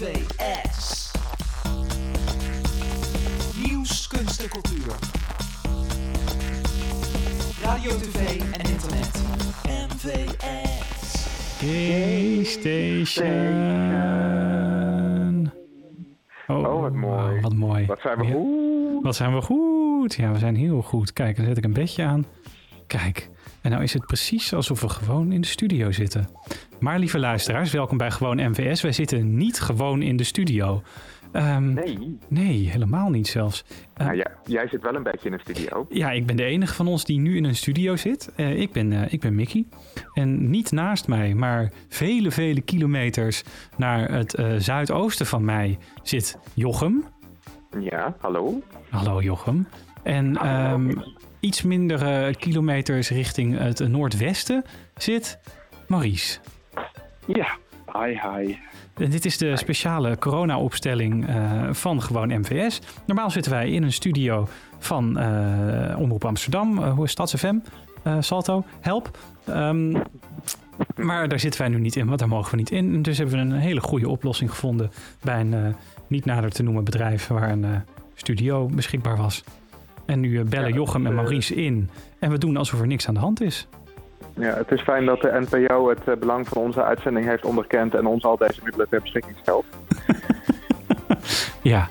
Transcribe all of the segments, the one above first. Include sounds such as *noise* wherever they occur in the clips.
MVS. Nieuws, kunst en cultuur. Radio, tv en internet. MVS. Gay Station. Oh, wat mooi. wat mooi. Wat zijn we goed. Wat zijn we goed. Ja, we zijn heel goed. Kijk, dan zet ik een bedje aan. Kijk, en nou is het precies alsof we gewoon in de studio zitten. Maar lieve luisteraars, welkom bij Gewoon MVS. Wij zitten niet gewoon in de studio. Ehm, Nee. nee, helemaal niet zelfs. Eh, Nou ja, jij zit wel een beetje in een studio. Ja, ik ben de enige van ons die nu in een studio zit. Eh, ik, ben, eh, ik ben Mickey. En niet naast mij, maar vele, vele kilometers naar het zuidoosten van mij zit Jochem. Ja, hallo. Hallo Jochem. En Hallo. ehm, iets minder kilometers richting het noordwesten zit Maurice. Ja, hi hi. En dit is de speciale corona-opstelling eh, van gewoon MVS. Normaal zitten wij in een studio van eh, Omroep Amsterdam, eh, hoe is Stads FM, eh, Salto, help. Ehm, maar daar zitten wij nu niet in, want daar mogen we niet in. Dus hebben we een hele goede oplossing gevonden bij een niet nader te noemen bedrijf waar een studio beschikbaar was. En nu bellen Ja, Jochem en Maurice in. En we doen alsof er niks aan de hand is. Ja, het is fijn dat de NPO het eh, belang van onze uitzending heeft onderkend en ons al deze middelen ter beschikking stelt. *laughs* Ja,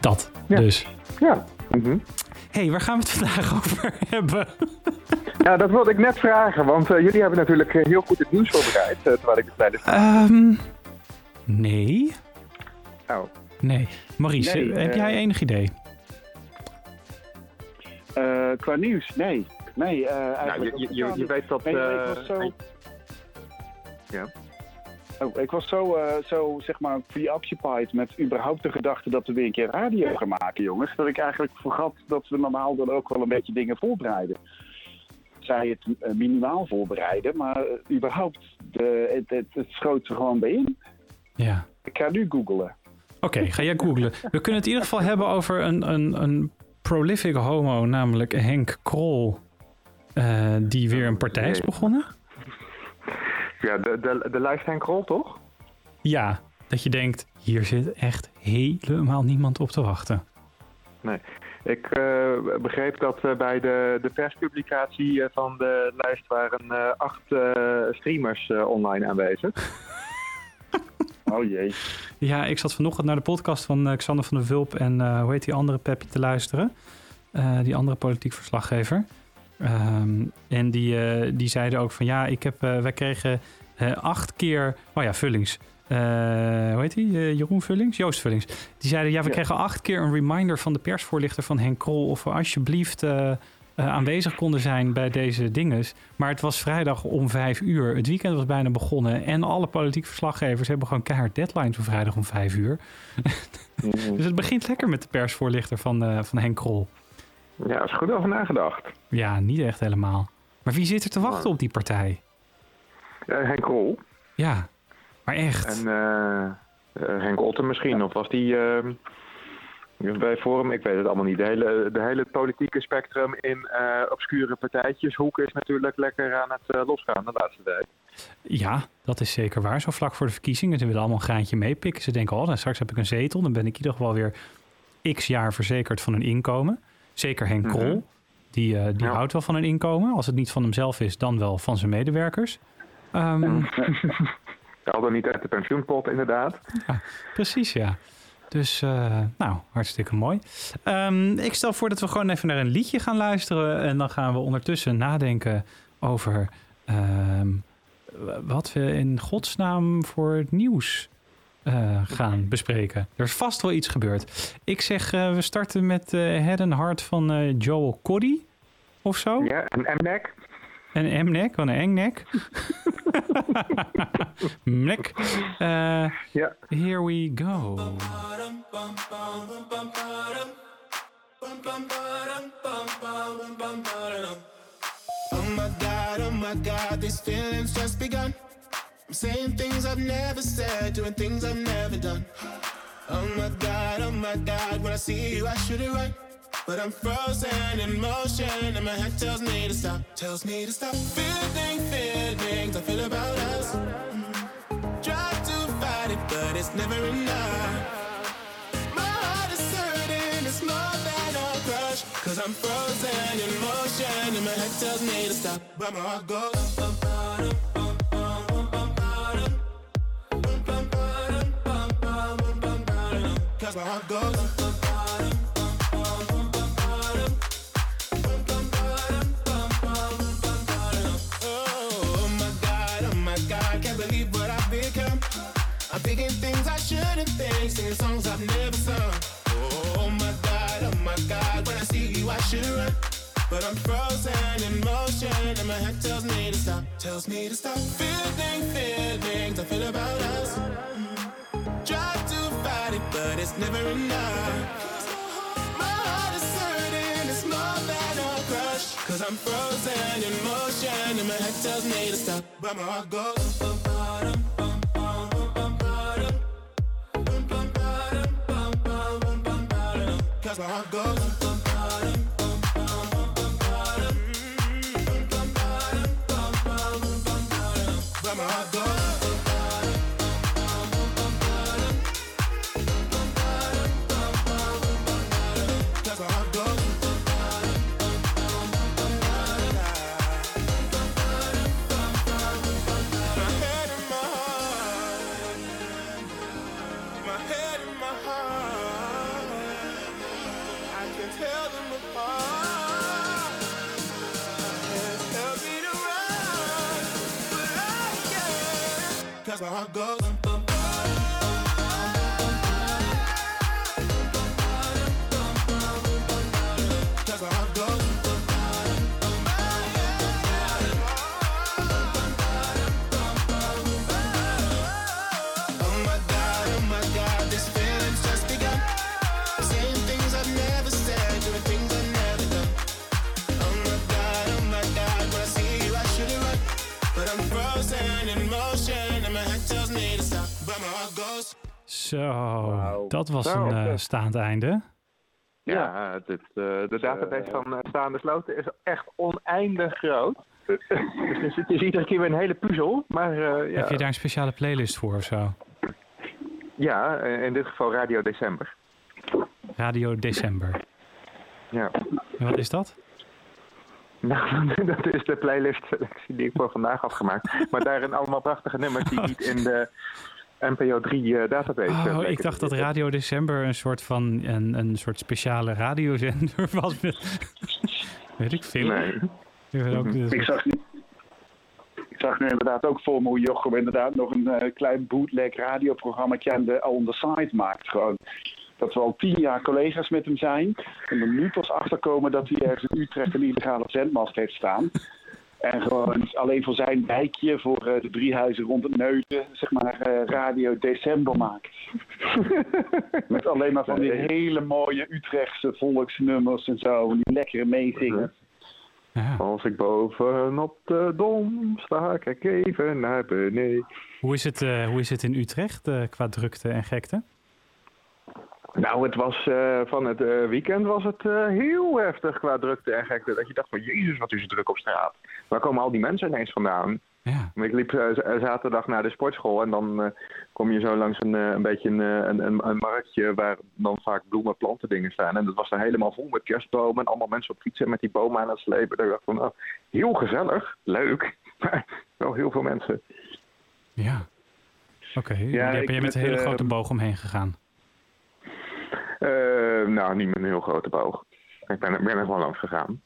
dat Ja. dus. Ja. Mhm. hey, waar gaan we het vandaag *laughs* over hebben? Ja, dat wilde ik net vragen, want eh, jullie hebben natuurlijk eh, heel goed het nieuws voorbereid, terwijl ik de tijdens... Ehm nee. Oh. Nee. Maurice, Nee, heb jij enig idee? Eh, qua nieuws, nee. Nee, eh Nou, eigenlijk je, je, je, weet dat... Nee, nee, eh, ik was zo... Ja. Oh, ik was zo, eh, zo, zeg maar, preoccupied met überhaupt de gedachte dat we weer een keer radio gaan maken, jongens. Dat ik eigenlijk vergat dat we normaal dan ook wel een beetje dingen voorbereiden. Zij het minimaal voorbereiden, maar überhaupt, de, het, het, het schoot er gewoon bij in. Ja. Ik ga nu googlen. Oké, ga jij googlen. We kunnen het in ieder geval hebben over een, een, een prolific homo, namelijk Henk Krol. Eh, die weer een partij is begonnen. Ja, de, de, de toch? Ja, dat je denkt, hier zit echt helemaal niemand op te wachten. Ik eh, begreep dat eh, bij de, de perspublicatie van de lijst waren acht streamers online aanwezig. *laughs* Oh jee. Ja, ik zat vanochtend naar de podcast van Xander van der Vulp en hoe heet die andere Peppi te luisteren. Die andere politiek verslaggever. Ehm, en die, eh, die zeiden ook van ja, ik heb, eh, wij kregen eh, acht keer, oh ja, Vullings. Hoe heet die? Eh, Jeroen Vullings? Joost Vullings. Die zeiden ja, we Ja. kregen acht keer een reminder van de persvoorlichter van Henk Krol of we alsjeblieft aanwezig konden zijn bij deze dinges. Maar het was vrijdag om vijf uur. Het weekend was bijna begonnen. En alle politieke verslaggevers hebben gewoon keihard deadlines voor vrijdag om vijf uur. *laughs* Dus het begint lekker met de persvoorlichter van, van Henk Krol. Ja, is goed over nagedacht. Ja, niet echt helemaal. Maar wie zit er te wachten op die partij? Henk Rol Ja, maar echt. en eh, eh, Henk Otten misschien. Of was die eh, bij Forum? Ik weet het allemaal niet. De hele, de hele politieke spectrum in eh, obscure partijtjes. Hoek is natuurlijk lekker aan het losgaan de laatste tijd. Ja, dat is zeker waar. Zo vlak voor de verkiezingen. Ze willen allemaal een graantje meepikken. Ze denken, oh, dan straks heb ik een zetel. Dan ben ik in ieder geval weer x jaar verzekerd van een inkomen. Zeker Henk Mhm. Krol. Die, eh, die Ja. houdt wel van een inkomen. Als het niet van hemzelf is, dan wel van zijn medewerkers. Ehm, Al *laughs* dan niet uit de pensioenpot, inderdaad. Precies, ja. Dus, eh, nou, hartstikke mooi. Ehm, ik stel voor dat we gewoon even naar een liedje gaan luisteren. En dan gaan we ondertussen nadenken over ehm, wat we in godsnaam voor het nieuws eh, gaan bespreken. Er is vast wel iets gebeurd. Ik zeg, eh, we starten met eh Head and Heart van eh, Joel Coddy of zo. Ja, en MNEC. En M-nek, wat een engnek. Mnek. *laughs* Eh, Ja. Here we go. Oh my god, oh my god, these feelings just begun. saying things I've never said, doing things I've never done. Oh my god, oh my god, when I see you, I shoot it right. But I'm frozen in motion, and my head tells me to stop. Tells me to stop feeling feelings I feel about us. Mm-hmm. Try to fight it, but it's never enough. My heart is hurting, it's more than a crush. Cause I'm frozen in motion, and my head tells me to stop. But my heart goes. Oh, oh, believe what I've become. I'm thinking things I shouldn't think, singing songs I've never sung. Oh my God, oh my God, when I see you I should run. But I'm frozen in motion and my head tells me to stop, tells me to stop. Feeling feelings I feel about us. It, but it's never enough. My heart is hurting, it's more than a crush. Cause I'm frozen in motion and my head tells me to stop. But my heart goes. Cause my heart goes. Can't. Cause my heart goes. Zo, dat was Zo, een eh, oké. staand einde. Ja, dit, eh, de database van eh, Staande Sloten is echt oneindig groot. *laughs* dus het is, iedere keer weer een hele puzzel. Maar eh, ja, Heb je daar een speciale playlist voor of zo? ja, eh, in dit geval Radio December. Radio December. Ja. En wat is dat? Nou, *laughs* dat is de playlist selectie die ik voor vandaag had gemaakt. Maar daarin allemaal prachtige nummers die niet in de NPO 3 eh, database eh, Oh, bleken ik dacht dat. Radio December een soort van een, een soort speciale radiozender *laughs* was. Met, weet ik veel. Nee. Ik weet ook, Ik zag, nu, ik zag nu inderdaad ook voor me hoe Jochem inderdaad nog een eh, klein bootleg radioprogramma aan de, on the side maakt. Gewoon. Dat we al tien jaar collega's met hem zijn. En er nu pas achterkomen dat hij ergens in Utrecht een illegale zendmast heeft staan. En gewoon alleen voor zijn wijkje, voor eh, de drie huizen rond het Neuten, zeg maar, eh, Radio December maakt. *laughs* Met alleen maar van die hele mooie Utrechtse volksnummers en zo. Die lekkere meezingen. ja. Als ik bovenop de dom sta, kijk even naar beneden. hoe, is het, eh, hoe is het in Utrecht eh, qua drukte en gekte? Nou, het was eh, van het eh, weekend was het eh, heel heftig qua drukte en gekte. Dat je dacht van, jezus, wat is er druk op straat. Waar komen al die mensen ineens vandaan? Ja, Ik liep zaterdag naar de sportschool en dan kom je zo langs een, een beetje een, een, een, marktje waar dan vaak bloemen, planten dingen staan. En dat was dan helemaal vol met kerstbomen en allemaal mensen op fietsen met die bomen aan het slepen. Ik dacht van, nou, heel gezellig, leuk, *laughs* maar wel heel veel mensen. ja. Oké, Ja, Daar ben ik je met een hele grote boog omheen gegaan. Eh, nou, niet met een heel grote boog. Ik ben, er- ben er gewoon langs gegaan.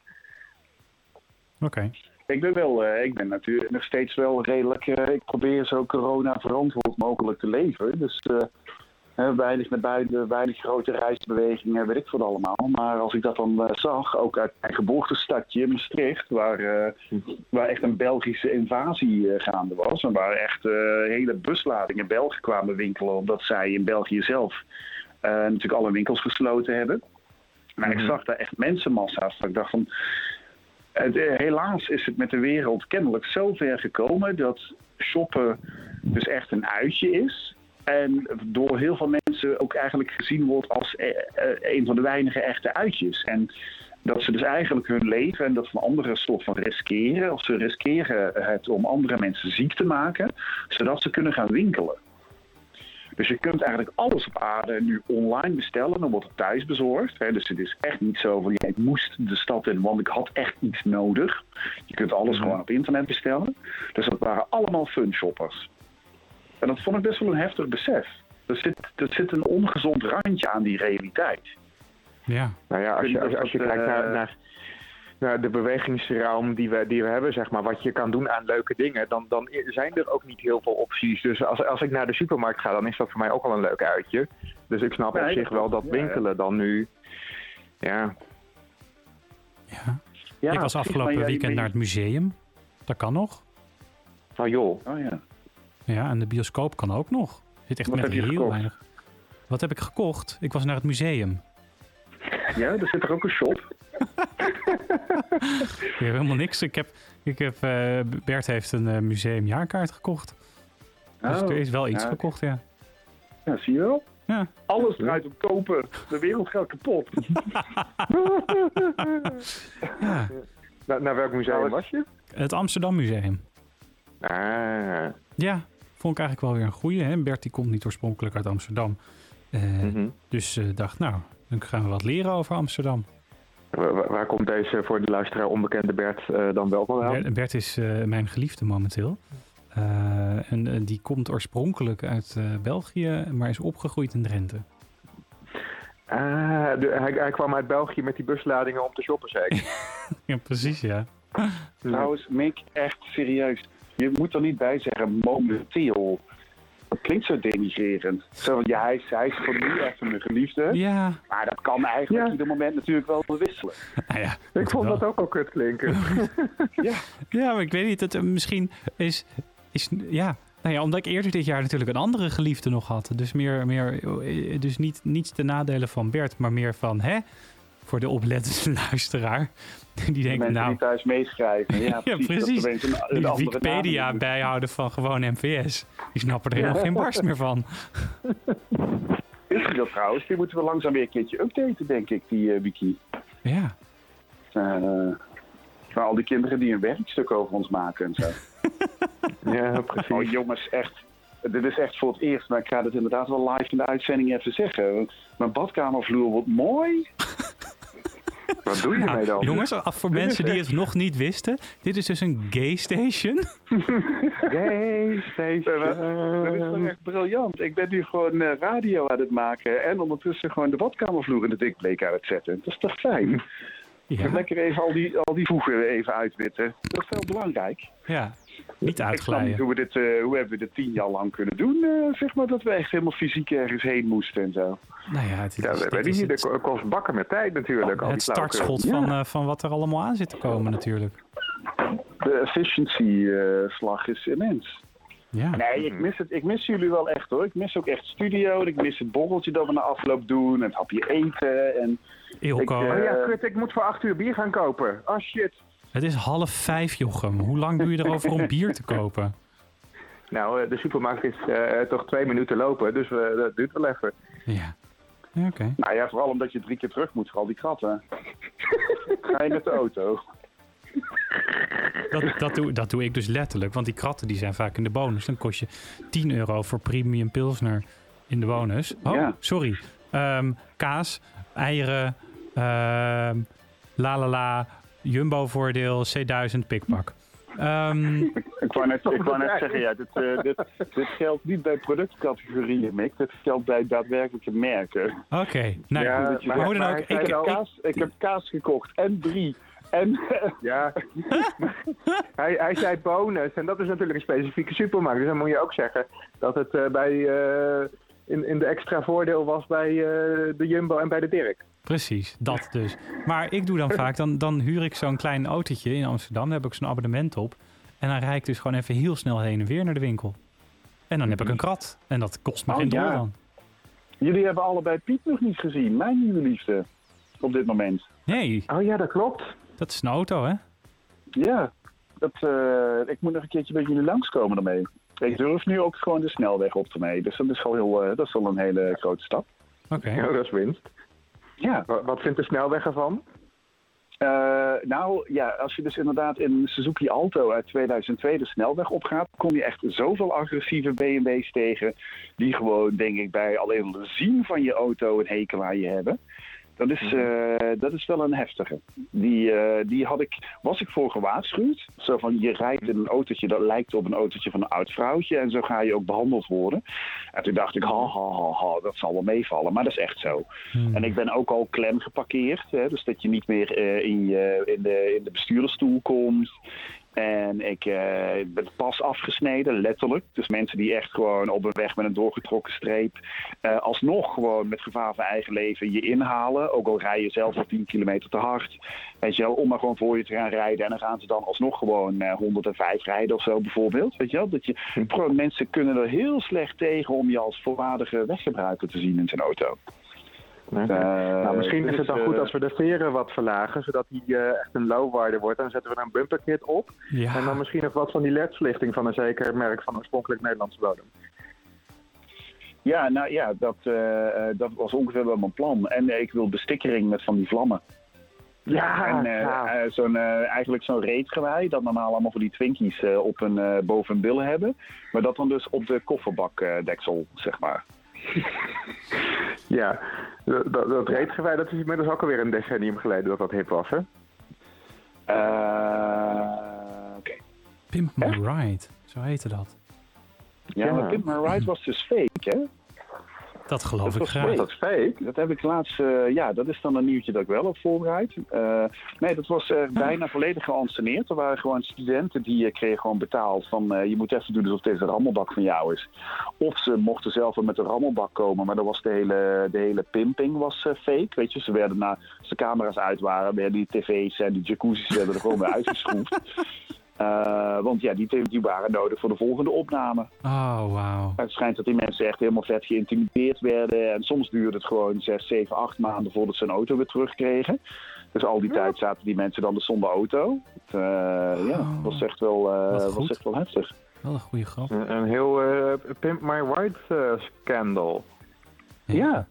Oké, Ik ben wel, eh, ik ben natuurlijk nog steeds wel redelijk. eh, ik probeer zo corona verantwoord mogelijk te leven. Dus weinig naar buiten, weinig grote reisbewegingen, weet ik wat allemaal. Maar als ik dat dan eh, zag, ook uit mijn geboortestadje Maastricht, waar, eh, waar echt een Belgische invasie eh, gaande was. En waar echt eh, hele busladingen Belgen kwamen winkelen, omdat zij in België zelf natuurlijk alle winkels gesloten hebben. Maar ik Mhm. zag daar echt mensenmassa's. Dat ik dacht van, het, eh, helaas is het met de wereld kennelijk zo ver gekomen dat shoppen dus echt een uitje is. En door heel veel mensen ook eigenlijk gezien wordt als eh, eh, een van de weinige echte uitjes. En dat ze dus eigenlijk hun leven en dat van anderen soort van riskeren. Of ze riskeren het om andere mensen ziek te maken, zodat ze kunnen gaan winkelen. Dus je kunt eigenlijk alles op aarde nu online bestellen. Dan wordt het thuis bezorgd. Hè. Dus het is echt niet zo van, ja, ik moest de stad in, want ik had echt iets nodig. Je kunt alles Mhm. gewoon op internet bestellen. Dus dat waren allemaal fun shoppers. En dat vond ik best wel een heftig besef. Er zit, er zit een ongezond randje aan die realiteit. Ja, Nou ja, als je, als, als je kijkt naar, eh, naar, naar de bewegingsruim die we, die we hebben, zeg maar, wat je kan doen aan leuke dingen, dan, dan zijn er ook niet heel veel opties. Dus als, als ik naar de supermarkt ga, dan is dat voor mij ook al een leuk uitje. Dus ik snap op zich wel dat ja. winkelen dan nu. Ja, ja. Ja, ik was afgelopen ja, weekend naar het museum. Dat kan nog. nou joh. Oh ja. Ja, en de bioscoop kan ook nog. Zit echt Wat met heb je heel gekocht? weinig. Wat heb ik gekocht? Ik was naar het museum. ja, er zit er ook een shop. *laughs* *laughs* Ik heb helemaal niks. Ik heb, ik heb, eh, Bert heeft een eh, museumjaarkaart gekocht. Dus Oh, er is wel iets ja. gekocht, ja. Ja, zie je wel? Ja. Alles draait om kopen. De wereld gaat kapot. *laughs* ja. Na- naar welk museum Nou, was je? Het Amsterdam Museum. Ah, Ja, vond ik eigenlijk wel weer een goeie. Hè? Bert die komt niet oorspronkelijk uit Amsterdam. Eh, mhm. Dus eh dacht, nou, dan gaan we wat leren over Amsterdam. Wa- wa- waar komt deze voor de luisteraar onbekende Bert eh, dan wel vandaan? Bert, Bert is eh, mijn geliefde momenteel. Eh, en die komt oorspronkelijk uit eh, België, maar is opgegroeid in Drenthe. Ah, de- hij, hij kwam uit België met die busladingen om te shoppen, ik. *laughs* Ja, precies, ja. Trouwens, Mick, echt serieus. Je moet er niet bij zeggen momenteel. Dat klinkt zo denigrerend. Zo, van, ja, hij is, hij is voor nu even mijn geliefde. Ja, Maar dat kan eigenlijk Ja. ieder moment natuurlijk wel wisselen. nou ja. Ik vond wel. dat ook al kut klinken. *laughs* Ja, maar ik weet niet. Het, eh, misschien is, is... Ja, nou ja, omdat ik eerder dit jaar natuurlijk een andere geliefde nog had. Dus, meer, meer, eh, dus niet, niets ten nadele van Bert, maar meer van... Hè? Voor de oplettende *laughs* luisteraar. Die De denkt, nou, die thuis meeschrijven. Ja, *laughs* precies. precies. Dat opeens een, een die Wikipedia bijhouden van gewoon MVS. Die snappen er *laughs* helemaal geen barst meer van. Is die dat trouwens? Die moeten we langzaam weer een keertje updaten, denk ik, die eh, wiki. Ja, Eh, van al die kinderen die een werkstuk over ons maken en zo. ja, precies. Oh jongens, echt. Dit is echt voor het eerst, maar ik ga het inderdaad wel live in de uitzending even zeggen. Mijn badkamervloer wordt mooi. Wat doe je Nou, mee dan? jongens, af voor mensen die het nog niet wisten. Dit is dus een gay station. *laughs* Gay station. Dat is toch echt briljant. Ik ben nu gewoon eh, radio aan het maken en ondertussen gewoon de badkamervloer in de dikbleek aan het zetten. Dat is toch fijn? Ja, Lekker even al die, al die voegen even uitwitten. Dat is wel belangrijk. ja. Niet Ik snap niet uitglijden. hoe we dit, eh, hoe hebben we dit tien jaar lang kunnen doen. eh, zeg maar dat we echt helemaal fysiek ergens heen moesten en zo. Nou ja, het, is, Ja, weet is niet. het, kost bakken met tijd natuurlijk. het startschot Ja. van, eh, van wat er allemaal aan zit te komen natuurlijk. De efficiency-slag is immens. Ja, Nee, ik mis, het, ik mis jullie wel echt hoor. Ik mis ook echt studio. Ik mis het borreltje dat we na afloop doen. En het hapje eten. En Ilko. ik, Oh ja, kut, ik moet voor acht uur bier gaan kopen. Oh shit. Het is half vijf, Jochem. Hoe lang doe je erover om bier te kopen? *laughs* Nou, eh, de supermarkt is eh, toch twee minuten lopen, dus eh, dat duurt wel even. Ja, ja oké. nou ja, vooral omdat je drie keer terug moet voor al die kratten. *laughs* Ga je met de auto? Dat, dat, doe, dat doe ik dus letterlijk. Want die kratten die zijn vaak in de bonus. Dan kost je 10 euro voor premium pilsner in de bonus. Oh, Ja. sorry. Ehm, kaas, eieren, ehm la la la, jumbo-voordeel, C1000, pikpak. Ehm, *laughs* Ik wou net, ik wou net zeggen, ja, dit, eh, dit, dit geldt niet bij productcategorieën, Mick. Dit geldt bij daadwerkelijke merken. Oké, nou Ja, maar- ook. Ik, wel- Kaas, ik heb kaas gekocht en drie. En *laughs* Ja, *laughs* hij, hij zei bonus en dat is natuurlijk een specifieke supermarkt. Dus dan moet je ook zeggen dat het eh, bij, eh, in, in de extra voordeel was bij eh, de Jumbo en bij de Dirk. Precies, dat dus. Maar ik doe dan *laughs* vaak, dan, dan huur ik zo'n klein autootje in Amsterdam. Daar heb ik zo'n abonnement op. En dan rijd ik dus gewoon even heel snel heen en weer naar de winkel. En dan heb ik een krat. En dat kost me Oh, geen dollar ja. dan. jullie hebben allebei Piet nog niet gezien. Mijn nieuwe liefde. Op dit moment. Nee, Oh ja, dat klopt. dat is een auto, hè? Ja, dat, eh, ik moet nog een keertje bij jullie langskomen ermee. Ik durf nu ook gewoon de snelweg op te mee. Dus dat is al, heel, eh, dat is al een hele grote stap. Oké. Ja, dat is winst. Ja, Wat, wat vindt de snelweg ervan? Eh, nou ja, als je dus inderdaad in een Suzuki Alto uit 2002 de snelweg opgaat, kom je echt zoveel agressieve BMW's tegen. Die gewoon, denk ik, bij alleen het zien van je auto een hekel aan je hebben. Dat is, eh, dat is wel een heftige. Die, eh, die had ik, was ik voor gewaarschuwd. Zo van, je rijdt in een autootje dat lijkt op een autootje van een oud vrouwtje. En zo ga je ook behandeld worden. En toen dacht ik, ha, ha, ha, ha dat zal wel meevallen. Maar dat is echt zo. Hmm. En ik ben ook al klem geparkeerd. Hè, dus dat je niet meer eh, in, je, in, de, in de bestuurdersstoel komt. En ik eh, ben pas afgesneden, letterlijk. Dus mensen die echt gewoon op een weg met een doorgetrokken streep... eh, alsnog gewoon met gevaar van eigen leven je inhalen. Ook al rij je zelf al 10 kilometer te hard. Weet je wel, om maar gewoon voor je te gaan rijden. En dan gaan ze dan alsnog gewoon eh, 105 rijden of zo bijvoorbeeld. Weet je wel, dat je, Pro- mensen kunnen er heel slecht tegen om je als volwaardige weggebruiker te zien in zijn auto. Nee. Eh, nou, misschien is het dan eh, goed als we de veren wat verlagen, zodat die eh, echt een low-waarde wordt. Dan zetten we er een bumperkit op. Ja. En dan misschien nog wat van die ledverlichting van een zeker merk van oorspronkelijk Nederlandse bodem. Ja, nou ja, dat, eh, eh, dat was ongeveer wel mijn plan. En eh, ik wil bestikkering met van die vlammen. Ja, en eh, ja. eh, zo'n, eh, eigenlijk zo'n reetgewei, dat normaal allemaal voor die Twinkies eh, op hun, eh, boven hun billen hebben. Maar dat dan dus op de kofferbakdeksel, zeg maar. *laughs* Ja, dat, dat, dat reetgewei, dat is inmiddels ook alweer een decennium geleden dat dat hip was, hè? Eh, Oké. Pimp My Ride, zo heette dat. Ja, Ja. maar Pimp My Ride was dus fake, hè? Dat geloof Dat ik graag. Dat is fake. Dat heb ik laatst, eh, ja, dat is dan een nieuwtje dat ik wel heb voorbereid. Eh, nee, dat was eh, bijna volledig geanceneerd. Er waren gewoon studenten die kregen gewoon betaald van je moet even doen alsof deze rammelbak van jou is. Of ze mochten zelf wel met een rammelbak komen, maar dan was de hele, de hele pimping was fake. Weet je, ze werden na als de camera's uit waren, werden die tv's en die jacuzzi's werden er gewoon weer *laughs* uitgeschroefd. Eh, want ja, die, die waren nodig voor de volgende opname. Oh, wauw. Het schijnt dat die mensen echt helemaal vet geïntimideerd werden. En soms duurde het gewoon 6, 7, 8 maanden voordat ze een auto weer terugkregen. Dus al die tijd zaten die mensen dan dus zonder auto. Het, eh, ja, Oh. was echt wel, eh, Wat was echt wel heftig. Wel een goede grap. Een, een heel Pimp My Ride eh, scandal. Ja,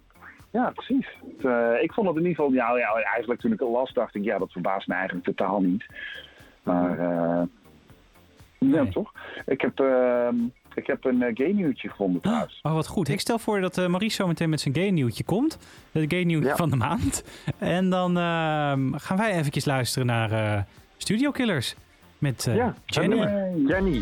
ja precies. Het, eh, ik vond het in ieder geval, ja, ja, eigenlijk toen ik het las dacht ik, ja, dat verbaast me eigenlijk totaal niet. Maar, eh, ja, Nee. toch? Ik heb, ehm, ik heb een uh, gay nieuwtje gevonden trouwens. Oh, wat goed. Ik stel voor dat eh Maurice zo meteen met zijn gay nieuwtje komt. Het gay nieuwtje Ja. van de maand. En dan ehm, gaan wij eventjes luisteren naar eh, Studio Killers. Met eh, Ja. Jenny. Jenny,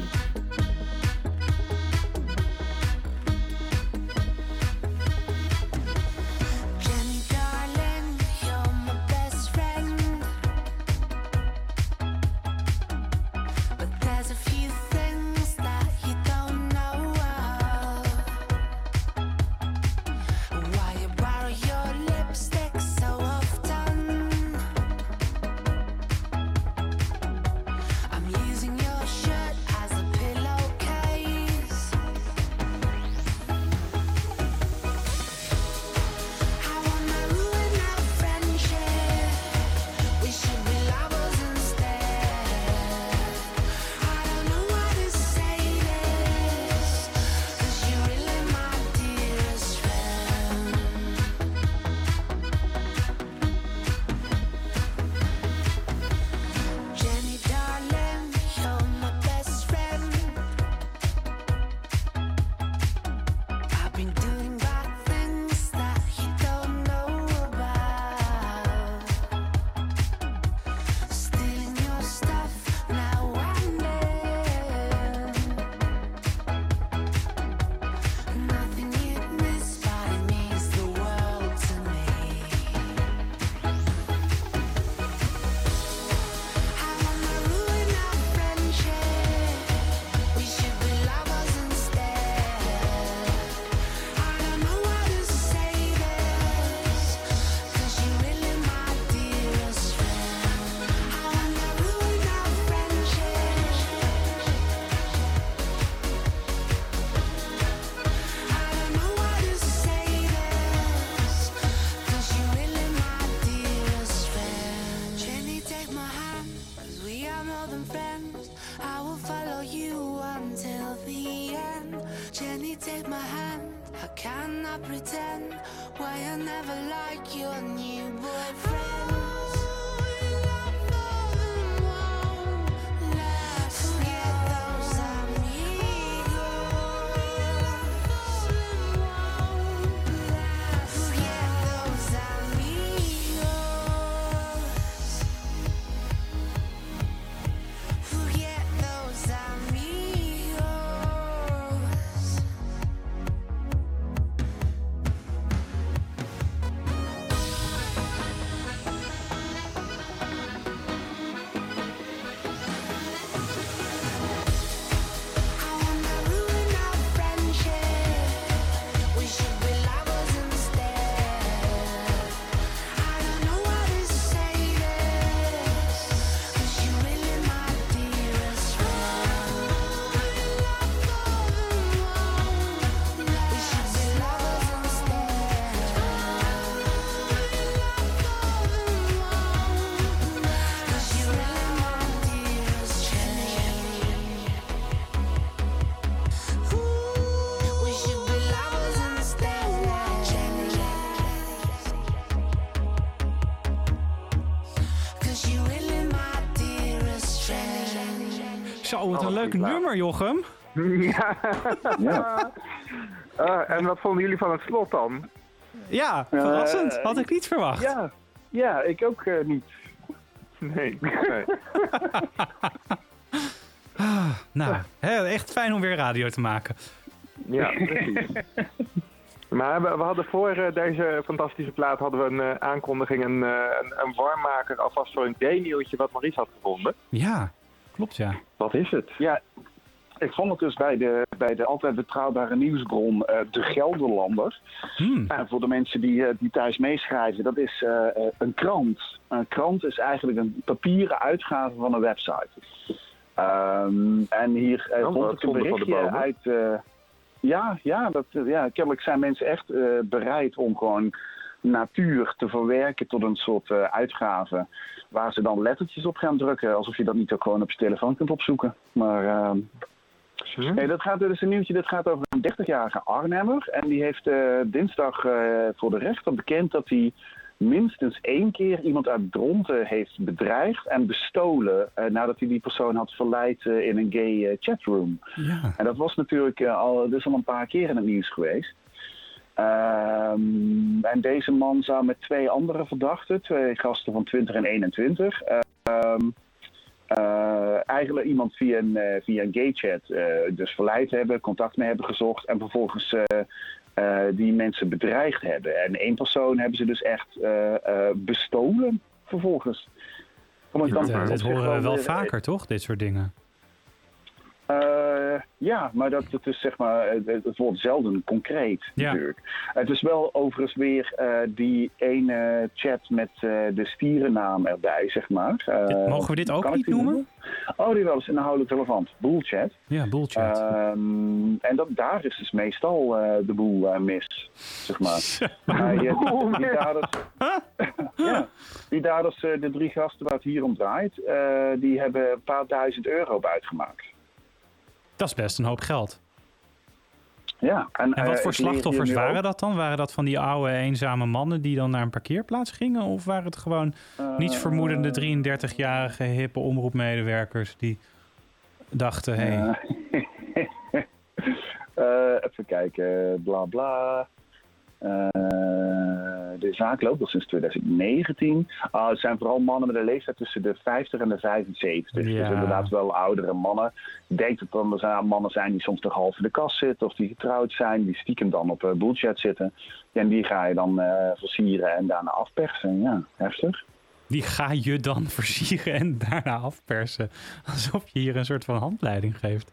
leuk nummer, Jochem. *laughs* Ja. Ja. *laughs* Eh, en wat vonden jullie van het slot dan? Ja, verrassend. Eh, Had ik niet verwacht. Ja, ja ik ook eh, niet. Nee. nee. *laughs* Nou, hè, echt fijn om weer radio te maken. Ja, precies. Maar we, we hadden voor deze fantastische plaat hadden we een aankondiging, een, een, een warmmaker alvast voor een gay-nieuwtje wat Maurice had gevonden. Ja, klopt ja. Wat is het? Ja, ik vond het dus bij de, bij de altijd betrouwbare nieuwsbron eh, De Gelderlander. Hmm. En voor de mensen die, eh, die thuis meeschrijven, dat is eh, eh, een krant. Een krant is eigenlijk een papieren uitgave van een website. Ehm, en hier Oh, vond ik een zonde van de berichtje uit... eh, ja, ja, dat, ja, kennelijk zijn mensen echt eh, bereid om gewoon natuur te verwerken tot een soort eh, uitgave. Waar ze dan lettertjes op gaan drukken. Alsof je dat niet ook gewoon op je telefoon kunt opzoeken. Maar ehm, Hm? Nee, dat gaat dus een nieuwtje. Dat gaat over een 30-jarige Arnhemmer. En die heeft eh, dinsdag eh, voor de rechter bekend dat hij minstens één keer iemand uit Dronten heeft bedreigd en bestolen. eh, nadat hij die persoon had verleid eh, in een gay eh, chatroom. Ja. En dat was natuurlijk al, dus al een paar keer in het nieuws geweest. Ehm, en deze man zou met twee andere verdachten, twee gasten van 20 en 21, ehm, eh, eigenlijk iemand via een, eh, via een gaychat eh dus verleid hebben, contact mee hebben gezocht en vervolgens die mensen bedreigd hebben. En één persoon hebben ze dus echt bestolen vervolgens. Zich horen we wel weer, vaker, toch? Dit soort dingen. Ja, maar dat het is zeg maar, het, het wordt zelden concreet Ja. natuurlijk. Het is wel overigens weer eh, die ene chat met eh, de stierennaam erbij, zeg maar. Eh, Dit- mogen we dit ook niet noemen? Oh, die wel eens inhoudelijk relevant. Bullchat. Ja, bullshit. Ehm, en dat, daar is dus meestal eh, de boel mis, zeg maar. Je- die daders, ja, die daders, de drie gasten waar het hier om draait, eh, die hebben een paar duizend euro uitgemaakt. Dat is best een hoop geld. Ja, en, En wat eh, voor slachtoffers waren dat dan? Waren dat van die oude eenzame mannen die dan naar een parkeerplaats gingen? Of waren het gewoon eh, niets vermoedende 33-jarige hippe omroepmedewerkers die dachten, hé, hey, *laughs* eh, even kijken, bla bla. Eh, de zaak loopt al sinds 2019. Ah, het zijn vooral mannen met een leeftijd tussen de 50 en de 75. Ja. Dus inderdaad wel oudere mannen. Ik denk dat dan er mannen zijn die soms nog half in de kast zitten. Of die getrouwd zijn. Die stiekem dan op uh, bullchat zitten. En die ga je dan eh, versieren en daarna afpersen. Ja, heftig. die ga je dan *laughs* versieren en daarna afpersen. Alsof je hier een soort van handleiding geeft.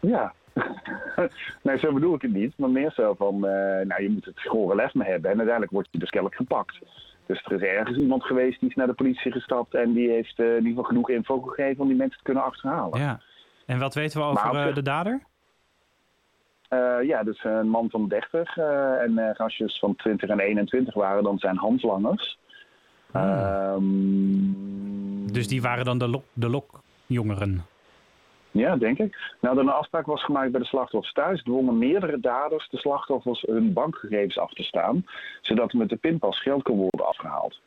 Ja. *laughs* nee, zo bedoel ik het niet. Maar meer zo van, eh, nou, je moet het gore lef mee hebben. En uiteindelijk word je dus kennelijk gepakt. Dus er is ergens iemand geweest die is naar de politie gestapt... en die heeft eh, in ieder geval genoeg info gegeven om die mensen te kunnen achterhalen. Ja. En wat weten we over eh, zich- de dader? Ja, dus een man van 30 eh, en eh, gastjes van 20 en 21 waren dan zijn handlangers. Ehm, Dus die waren dan de, lok, de lokjongeren. Ja, denk ik. Nou, een afspraak was gemaakt bij de slachtoffers thuis. Dwongen meerdere daders de slachtoffers hun bankgegevens af te staan, zodat met de pinpas geld kon worden afgehaald.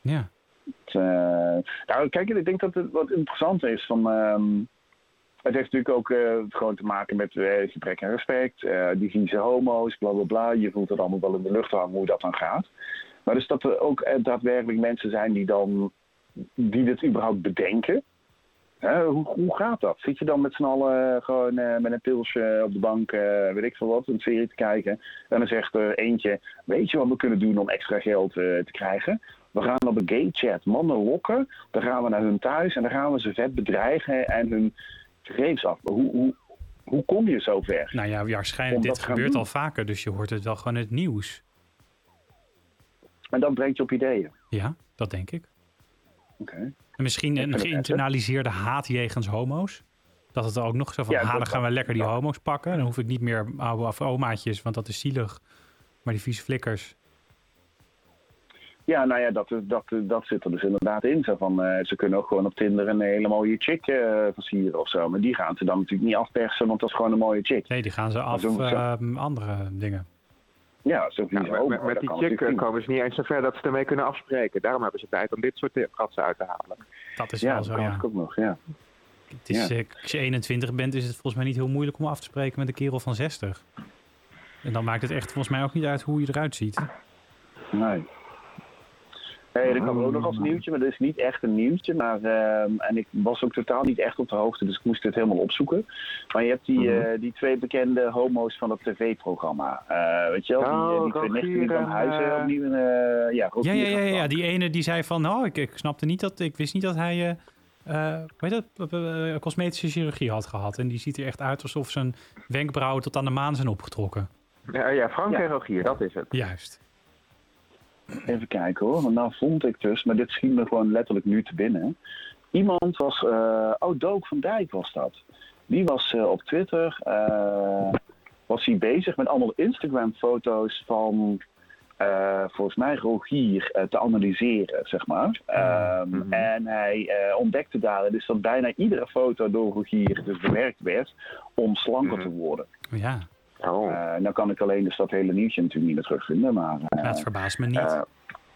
Ja. Het, eh, nou, kijk, ik denk dat het wat interessant is van. ehm, het heeft natuurlijk ook eh, gewoon te maken met eh, gebrek aan respect, die vieze homo's, bla bla bla. Je voelt het allemaal wel in de lucht hangen hoe dat dan gaat. Maar dus dat er ook daadwerkelijk mensen zijn die dan die dit überhaupt bedenken. Hè, hoe, hoe gaat dat? Zit je dan met z'n allen eh, gewoon eh, met een pilsje op de bank, eh, weet ik veel wat, een serie te kijken. En dan zegt er eentje, weet je wat we kunnen doen om extra geld eh, te krijgen? We gaan op een gay chat mannen lokken, dan gaan we naar hun thuis en dan gaan we ze vet bedreigen en hun gegevens af. Hoe, hoe, hoe kom je zover? Nou ja, waarschijnlijk dit gebeurt doen. al vaker, dus je hoort het wel gewoon in het nieuws. En dat brengt je op ideeën. Ja, dat denk ik. En misschien een geïnternaliseerde haat jegens homo's. Dat het er ook nog zo van, Ja, dan gaan we lekker die Ja. homo's pakken. Dan hoef ik niet meer oude of omaatjes, want dat is zielig. Maar die vieze flikkers. Ja, nou ja, dat, dat, dat zit er dus inderdaad in. Zo van, eh, ze kunnen ook gewoon op Tinder een hele mooie chick eh, versieren of zo. Maar die gaan ze dan natuurlijk niet afpersen, want dat is gewoon een mooie chick. Nee, die gaan ze af zo- zo- ehm, andere dingen. Ja, zo Ja, vieze met, met, die chick komen ze niet eens zover dat ze ermee kunnen afspreken. Daarom hebben ze tijd om dit soort fratsen uit te halen. Dat is Ja, wel zo, ja. ook nog, ja. het is, Ja. eh, als je 21 bent, is het volgens mij niet heel moeilijk om af te spreken met een kerel van 60. En dan maakt het echt volgens mij ook niet uit hoe je eruit ziet. Nee. Hey, er kwam ook nog als nieuwtje, maar dat is niet echt een nieuwtje. Maar, ehm, en ik was ook totaal niet echt op de hoogte, dus ik moest het helemaal opzoeken. Maar je hebt die, Mhm. eh, die twee bekende homo's van het tv-programma. Eh, weet je wel, die, Oh, eh, die twee nichten van en, Huizen opnieuw. en, eh, ja, Ja, ja, ja, ja, die ene die zei van, oh, ik, ik snapte niet dat, ik wist niet dat hij, hoe heet dat, cosmetische chirurgie had gehad. En die ziet er echt uit alsof zijn wenkbrauwen tot aan de maan zijn opgetrokken. Ja, ja Frank Ja. en Rogier, dat is het. Juist. Even kijken hoor, want nou vond ik dus, maar dit schiet me gewoon letterlijk nu te binnen. Iemand was, eh oh Dook van Dijk was dat. Die was eh, op Twitter, eh, was hij bezig met allemaal Instagram foto's van, volgens mij Rogier, te analyseren, zeg maar. Ehm, Mhm. En hij ontdekte daar dus dat bijna iedere foto door Rogier dus bewerkt werd om slanker te Mhm. worden. Ja, Oh. Eh, nou kan ik alleen dus dat hele nieuwtje natuurlijk niet meer terugvinden, maar... eh, dat verbaast me niet. eh,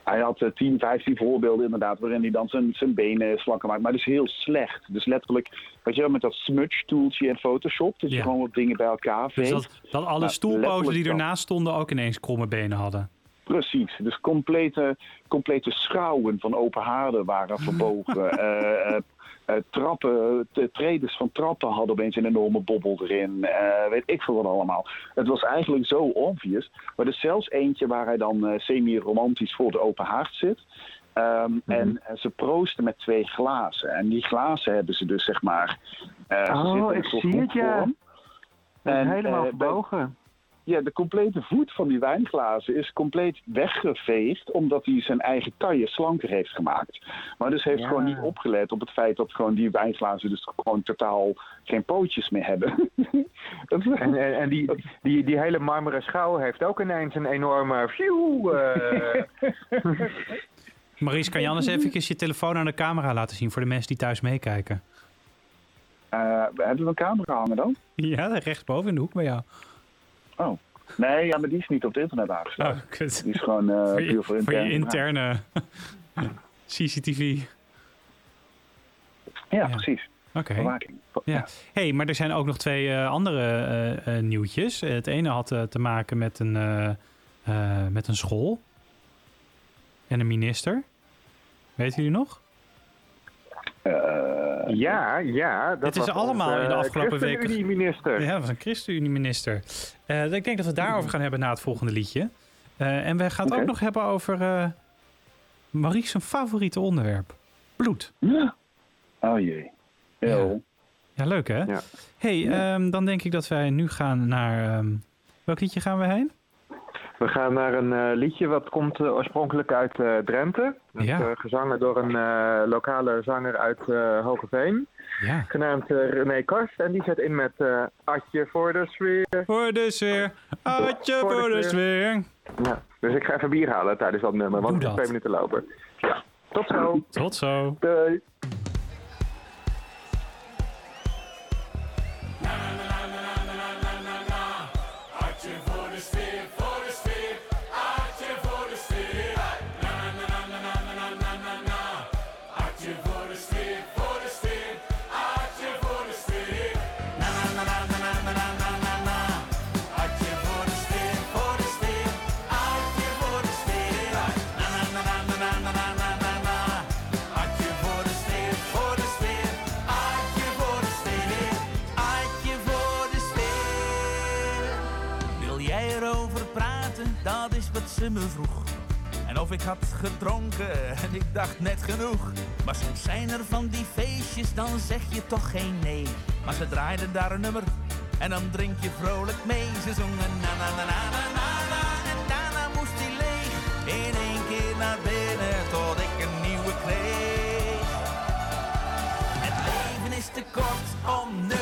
hij had eh, 10, 15 voorbeelden inderdaad, waarin hij dan zijn, zijn benen slanker maakt. Maar dat is heel slecht. Dus letterlijk, weet je wel, met dat smudge tooltje in Photoshop. Dat je gewoon wat dingen bij elkaar dus veegt. dat, dat alle Nou, stoelpozen die ernaast stonden ook ineens kromme benen hadden. Precies. Dus complete, complete schouwen van open haarden waren verbogen. *laughs* Eh, eh, trappen, de tredes van trappen hadden opeens een enorme bobbel erin. Eh, weet ik veel wat allemaal. Het was eigenlijk zo obvious. Maar er is zelfs eentje waar hij dan eh, semi-romantisch voor de open haard zit. Ehm, En eh, ze proosten met twee glazen. En die glazen hebben ze dus zeg maar... Oh, ik zie het, ja. En, helemaal verbogen. Ja, de complete voet van die wijnglazen is compleet weggeveegd omdat hij zijn eigen taille slanker heeft gemaakt. Maar dus heeft Ja. gewoon niet opgelet op het feit dat gewoon die wijnglazen dus gewoon totaal geen pootjes meer hebben. *laughs* dat En, en, en die, die, die hele marmeren schouw heeft ook ineens een enorme... Phew, eh, *laughs* Maries, kan je anders even je telefoon aan de camera laten zien voor de mensen die thuis meekijken? Eh, hebben we een camera hangen dan? Ja, rechtsboven in de hoek bij jou. Nee, ja, maar die is niet op het internet Oh, aangesloten. kut. Die is gewoon eh Voor puur je, voor voor je interne. interne *laughs* CCTV. Ja, Ja. precies. Oké. Ja. hey, maar er zijn ook nog twee eh, andere eh, nieuwtjes. Het ene had te maken met een, met een school. En een minister. Weten jullie nog? Eh, ja, ja. Dat Dit is allemaal in de eh, afgelopen weken- ChristenUnie-minister. Ja, dat was een ChristenUnie-minister. Eh, ik denk dat we het daarover gaan hebben na het volgende liedje. Eh, en we gaan het ook nog hebben over eh Marie's favoriete onderwerp. Bloed. ja. Oh jee. Heel. Ja, leuk hè? Ja. hey, Ja. ehm, dan denk ik dat wij nu gaan naar... ehm, welk liedje gaan we heen? We gaan naar een eh, liedje wat komt eh, oorspronkelijk uit eh, Drenthe. Dat Ja. gezongen door een lokale zanger uit Hogeveen. Ja. Genaamd René Karst. En die zet in met Atje voor de sfeer. Voor de sfeer. Atje Voor de voor de sfeer. sfeer. Ja. Dus ik ga even bier halen tijdens dat nummer. Want het is twee minuten lopen. Ja. Tot zo. Tot zo. Doei. Dat is wat ze me vroeg. En of ik had gedronken *laughs* en ik dacht net genoeg. Maar soms zijn er van die feestjes, dan zeg je toch geen nee. Maar ze draaiden daar een nummer en dan drink je vrolijk mee. Ze zongen na na na na na na en daarna moest hij leeg. In één keer naar binnen tot ik een nieuwe kreeg. Het leven is te kort om nuchter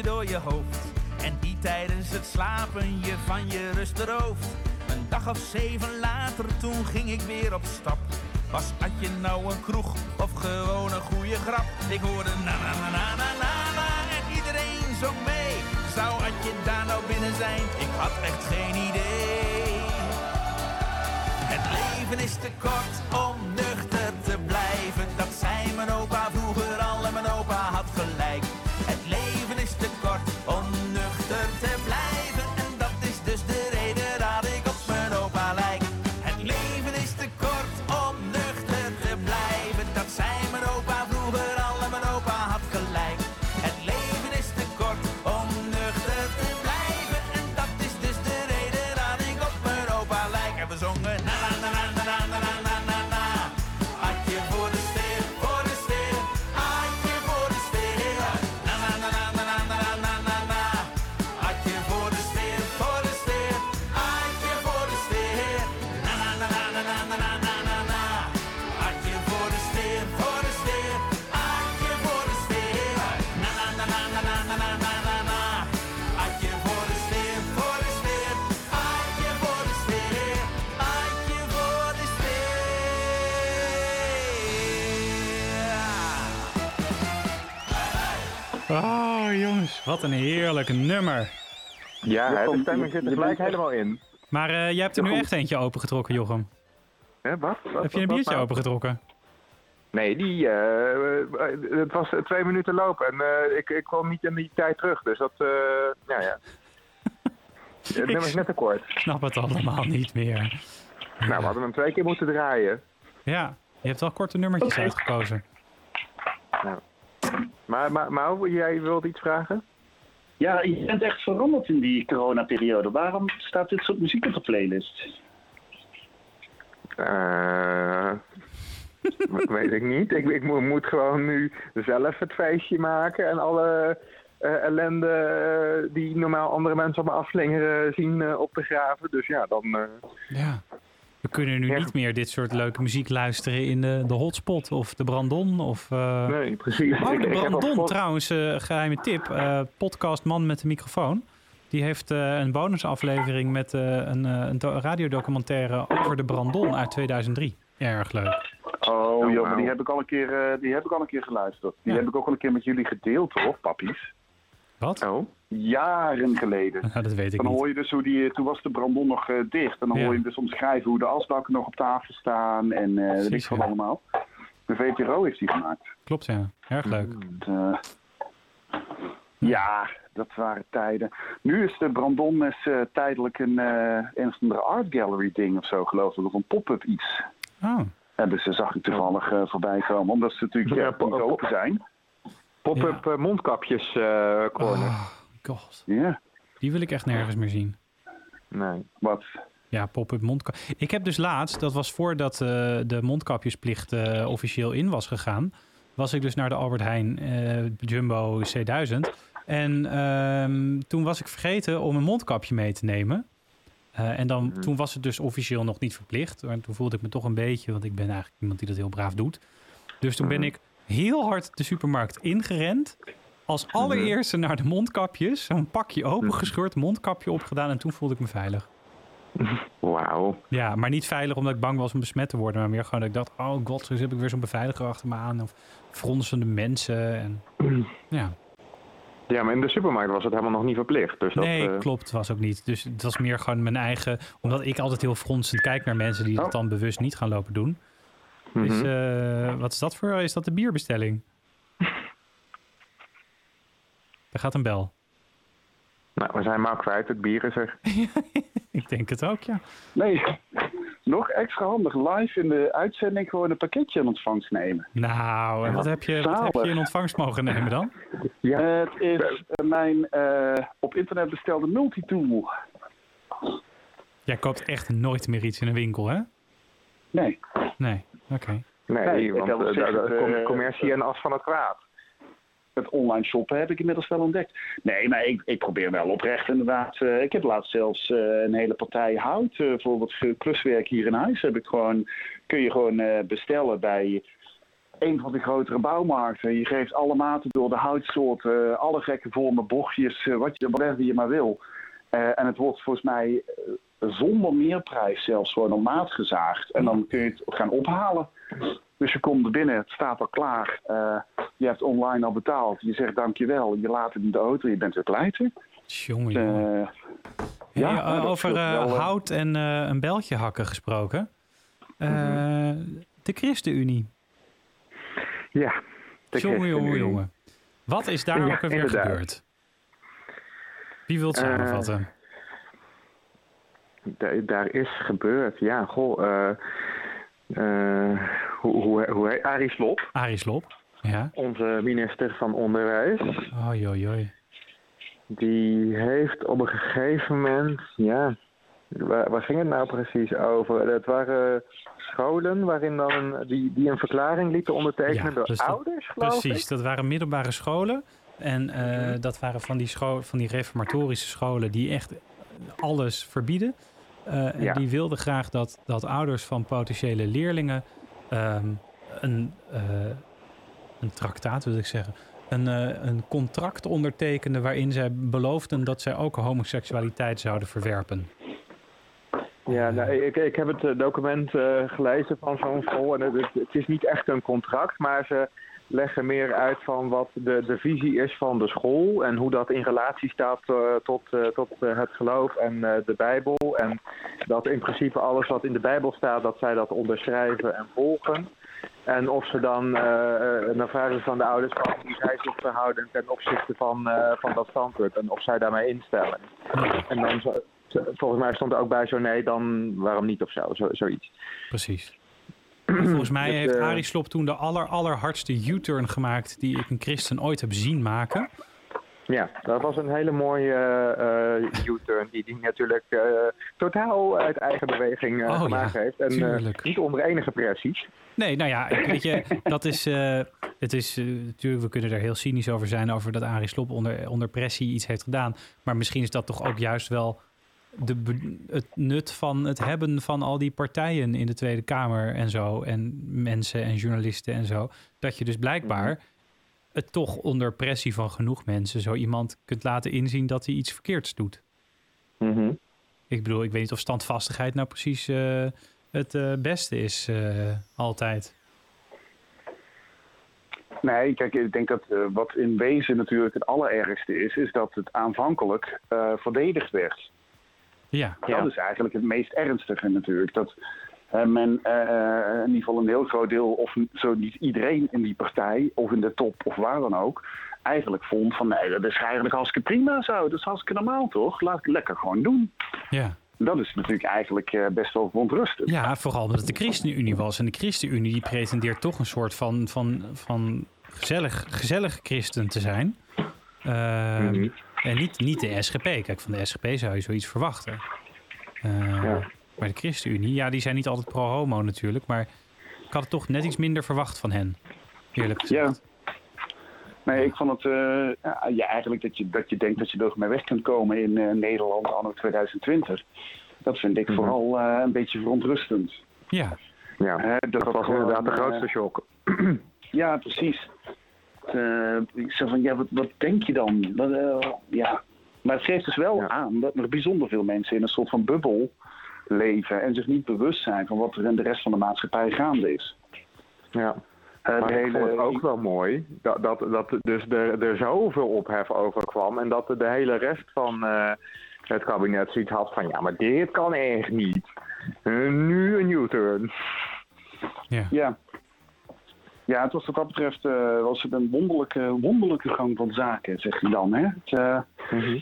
door je hoofd. En die tijdens het slapen je van je rust berooft. Een dag of zeven later, toen ging ik weer op stap. Was had je nou een kroeg of gewoon een goede grap? Ik hoorde na na na na na na na en iedereen zong mee. Zou had je daar nou binnen zijn? Ik had echt geen idee. Het leven is te kort om Oh, jongens, wat een heerlijk nummer. Ja, hè, de stemming zit er gelijk helemaal in. Maar eh, jij hebt er nu echt eentje opengetrokken, Jochem. Hè, wat? Wat- Heb je een biertje wat- opengetrokken? Nee, die, eh, eh, het was twee minuten lopen en eh, ik, ik kwam niet in die tijd terug. Dus dat, eh ja, ja. *laughs* Het nummer is net te kort. Ik snap het allemaal niet meer. Nou, we hadden hem twee keer moeten draaien. Ja, je hebt wel korte nummertjes uitgekozen. Maar, maar, maar jij wilde iets vragen? Ja, je bent echt veranderd in die coronaperiode. Waarom staat dit soort muziek op de playlist? Eh, *laughs* weet ik niet. Ik, ik mo- moet gewoon nu zelf het feestje maken en alle eh, ellende eh, die normaal andere mensen op me afslingeren zien op te graven. Dus ja, dan... eh, Ja. We kunnen nu Ja. niet meer dit soort leuke muziek luisteren in de, de hotspot of de Brandon. Of, eh, nee, precies. Oh, de Brandon trouwens, eh, geheime tip. eh, podcast Man met de microfoon. Die heeft eh, een bonusaflevering met eh, een, eh, een do- radiodocumentaire over de Brandon uit 2003. Erg leuk. Oh, Oh, joh, maar die heb ik al een keer, eh, die heb ik al een keer geluisterd. Die Ja. heb ik ook al een keer met jullie gedeeld, hoor, pappies. Wat? Oh, Jaren geleden. *laughs* Nou, dat weet ik Dan niet. hoor je dus hoe die, toen was de brandon nog eh, dicht. En dan Ja. hoor je hem dus omschrijven hoe de asbakken nog op tafel staan en eh weet ik Precies, wat ja. allemaal. De VPRO heeft die gemaakt. Klopt, ja. Erg leuk. Eh, ja, dat waren tijden. Nu is de Brandon is, eh, tijdelijk een, eh de art gallery ding of zo, geloof ik. Of een pop-up iets. Oh, Hebben ze, zag ik toevallig eh, voorbij komen. Omdat ze natuurlijk Ja, open zijn. Pop-up eh, mondkapjes eh corner. oh god. Ja, Die wil ik echt nergens meer zien. Nee. wat? Ja, pop-up mondkap. Ik heb dus laatst, dat was voordat eh, de mondkapjesplicht officieel in was gegaan, was ik dus naar de Albert Heijn Jumbo C1000. En ehm, toen was ik vergeten om een mondkapje mee te nemen. En dan, Mhm. toen was het dus officieel nog niet verplicht. Maar toen voelde ik me toch een beetje, want ik ben eigenlijk iemand die dat heel braaf doet. Dus toen ben Mhm. ik heel hard de supermarkt ingerend. Als allereerste naar de mondkapjes. Zo'n pakje opengescheurd, mondkapje opgedaan. En toen voelde ik me veilig. Wauw. Ja, maar niet veilig omdat ik bang was om besmet te worden. Maar meer gewoon dat ik dacht, oh god, straks heb ik weer zo'n beveiliger achter me aan. Of fronsende mensen. En, *clears throat* ja. Ja, maar in de supermarkt was het helemaal nog niet verplicht. Dus dat, nee, eh, klopt, was ook niet. Dus het was meer gewoon mijn eigen... Omdat ik altijd heel fronsend kijk naar mensen die Oh. dat dan bewust niet gaan lopen doen. Mhm. Is, eh, wat is dat voor? Is dat de bierbestelling? Daar gaat een bel. Nou, we zijn maar kwijt. Het bier is er. *laughs* Ik denk het ook, ja. Nee, nog extra handig. Live in de uitzending gewoon een pakketje in ontvangst nemen. Nou, en wat heb je, wat heb je in ontvangst mogen nemen dan? Ja. Het is eh, mijn eh, op internet bestelde multitool. Jij koopt echt nooit meer iets in een winkel, hè? Nee, Nee, oké. Nee, want eh, zeggen, eh, commercie en as van het kwaad. het online shoppen heb ik inmiddels wel ontdekt. Nee, maar ik, ik probeer wel oprecht inderdaad. eh, ik heb laatst zelfs eh, een hele partij hout eh, voor wat kluswerk hier in huis. Heb ik gewoon, kun je gewoon eh, bestellen bij een van de grotere bouwmarkten. Je geeft alle maten door, de houtsoorten, alle gekke vormen, bochtjes, eh, wat je, whatever je maar wil. Eh, en het wordt volgens mij eh, zonder meerprijs zelfs gewoon op maat gezaagd. En dan kun je het gaan ophalen. Dus je komt er binnen, het staat al klaar. Eh, je hebt online al betaald. Je zegt dankjewel, je laat het in de auto, je bent weer pleiten. Jongen, jongen. Eh, Ja, over eh, wel, eh. hout en een beltje hakken gesproken. Mhm. De ChristenUnie. Ja, de Jongen, jongen, ChristenUnie. jongen. Wat is daar Ja, ook inderdaad. gebeurd? Wie wil het Eh, samenvatten? Da- daar is gebeurd, ja, goh. eh eh, hoe, hoe, hoe heet Arie Slob, Arie Slob. Ja. onze minister van Onderwijs, oi. die heeft op een gegeven moment, ja, waar, waar ging het nou precies over? Het waren scholen waarin dan een, die, die een verklaring lieten ondertekenen Ja, door dus dat- ouders, geloof Precies, ik. dat waren middelbare scholen. En eh, dat waren van die, scho- van die reformatorische scholen die echt alles verbieden. Eh, en Ja. die wilden graag dat, dat ouders van potentiële leerlingen ehm, een, eh, een traktaat, wil ik zeggen, een, eh, een contract ondertekenden waarin zij beloofden dat zij ook homoseksualiteit zouden verwerpen. Ja, nou, ik, ik heb het document gelezen van zo'n school. En het- het is niet echt een contract, maar ze leggen meer uit van wat de, de visie is van de school. En hoe dat in relatie staat eh, tot, eh, tot eh, het geloof en de Bijbel. En dat in principe alles wat in de Bijbel staat, dat zij dat onderschrijven en volgen. En of ze dan, dan vragen van de ouders van hoe zij zich verhouden ten opzichte van, van dat standpunt. En of zij daarmee instemmen. En dan, volgens mij stond er ook bij zo nee, dan waarom niet of zo zoiets. Precies. Volgens *clears throat* mij heeft eh, Arie Slob toen de aller, allerhardste U-turn gemaakt die ik een christen ooit heb zien maken. Ja, dat was een hele mooie eh, eh, U-turn die hij natuurlijk totaal uit eigen beweging Oh, gemaakt ja, heeft. En niet onder enige pressie. Nee, nou ja, weet je, *laughs* dat is, het is natuurlijk, we kunnen er heel cynisch over zijn over dat Arie Slob onder, onder pressie iets heeft gedaan. Maar misschien is dat toch ook juist wel de, het nut van het hebben van al die partijen in de Tweede Kamer en zo. En mensen en journalisten en zo. Dat je dus blijkbaar het toch onder pressie van genoeg mensen zo iemand kunt laten inzien dat hij iets verkeerds doet. Mhm. Ik bedoel, ik weet niet of standvastigheid nou precies eh, het eh, beste is eh, altijd. Nee, kijk, ik denk dat wat in wezen natuurlijk het allerergste is, is dat het aanvankelijk verdedigd werd. Ja, Ja. Dat is eigenlijk het meest ernstige natuurlijk. Dat eh, men eh, in ieder geval een heel groot deel, of zo niet iedereen in die partij, of in de top, of waar dan ook, eigenlijk vond van nee, dat is eigenlijk hartstikke prima zo. Dat is hartstikke normaal toch? Laat het lekker gewoon doen. ja. Dat is natuurlijk eigenlijk eh, best wel verontrustend. Ja, vooral omdat het de ChristenUnie was. En de ChristenUnie die pretendeert toch een soort van, van, van gezellig, gezellig christen te zijn. Ehm, Mhm. En niet, niet de SGP. Kijk, van de SGP zou je zoiets verwachten. Ja. Maar de ChristenUnie, ja, die zijn niet altijd pro-homo natuurlijk. Maar ik had het toch net iets minder verwacht van hen. Eerlijk gezegd. Ja. Nee, ik vond het eh, ja, eigenlijk dat je, dat je denkt dat je er mee weg kunt komen in eh, Nederland anno 2020. Dat vind ik Mhm. vooral eh, een beetje verontrustend. Ja, Ja, Hè, dat was gewoon, inderdaad de eh, grootste shock. *clears throat* Ja, precies. Eh, ik zeg van, ja, wat, wat denk je dan? Wat, eh, ja. Maar het geeft dus wel Ja. aan dat er bijzonder veel mensen in een soort van bubbel leven en zich niet bewust zijn van wat er in de rest van de maatschappij gaande is. Ja. Eh, Maar de ik vond het ook wel mooi dat, dat, dat dus er, er zoveel ophef over kwam. En dat de hele rest van eh, het kabinet zoiets had van... ja, maar dit kan echt niet. Nu een U-turn. ja. Ja. Ja, het was wat dat betreft eh, was het een wonderlijke, wonderlijke gang van zaken, zegt hij dan. Hè? Het, eh, Mhm.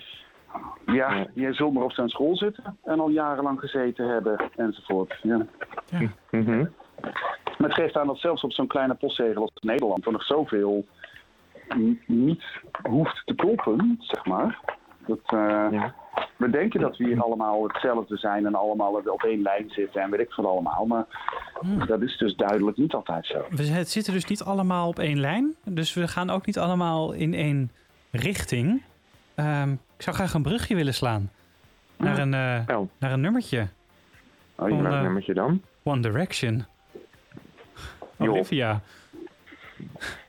ja, je zult maar op zijn school zitten en al jarenlang gezeten hebben enzovoort. Ja. Mhm. Maar het geeft aan dat zelfs op zo'n kleine postzegel als Nederland er nog zoveel niet hoeft te kloppen, zeg maar. Dat, eh, Ja. We denken dat we hier allemaal hetzelfde zijn en allemaal op één lijn zitten en weet ik veel allemaal. Maar dat is dus duidelijk niet altijd zo. We het zitten dus niet allemaal op één lijn. Dus we gaan ook niet allemaal in één richting. Ehm, ik zou graag een brugje willen slaan. Naar een, eh, Oh, naar een nummertje. Oh, ja. welk eh, nummertje dan? One Direction. Olivia.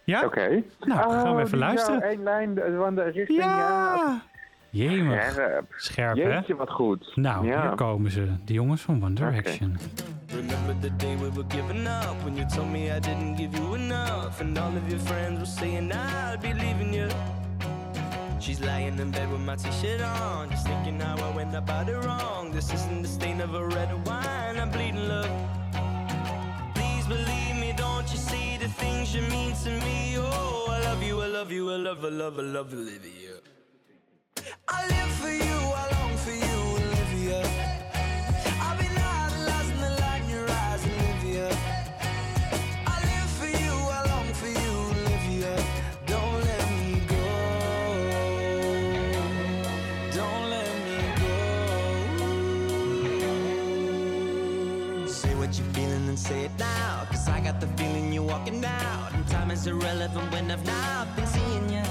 Ja? Oké. Nou, gaan we Oh, even luisteren. één lijn de- van de richting. Ja. Scherp. Scherp, hè? Jeetje, wat goed. Nou, ja. hier komen ze. De jongens van One Direction. Remember the day we were giving up when you told me I didn't give you enough, and all of your friends were saying I'll be leaving you. She's lying in bed with my t-shirt on, just thinking how I went about it wrong. This isn't the stain of a red wine, I'm bleeding love. Please believe me, don't you see the things you mean to me? Oh, I love you, I love you, I love, I love, I love Olivia. I live for you, I long for you, Olivia. Is irrelevant when I've not been seeing you.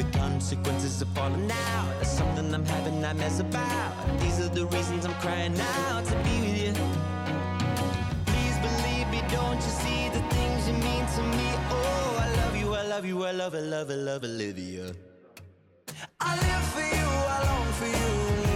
The consequences of falling out. That's something I'm having nightmares about. These are the reasons I'm crying out to be with you. Please believe me, don't you see the things you mean to me? Oh, I love you, I love you, I love, I love, I love Olivia. I live for you, I long for you,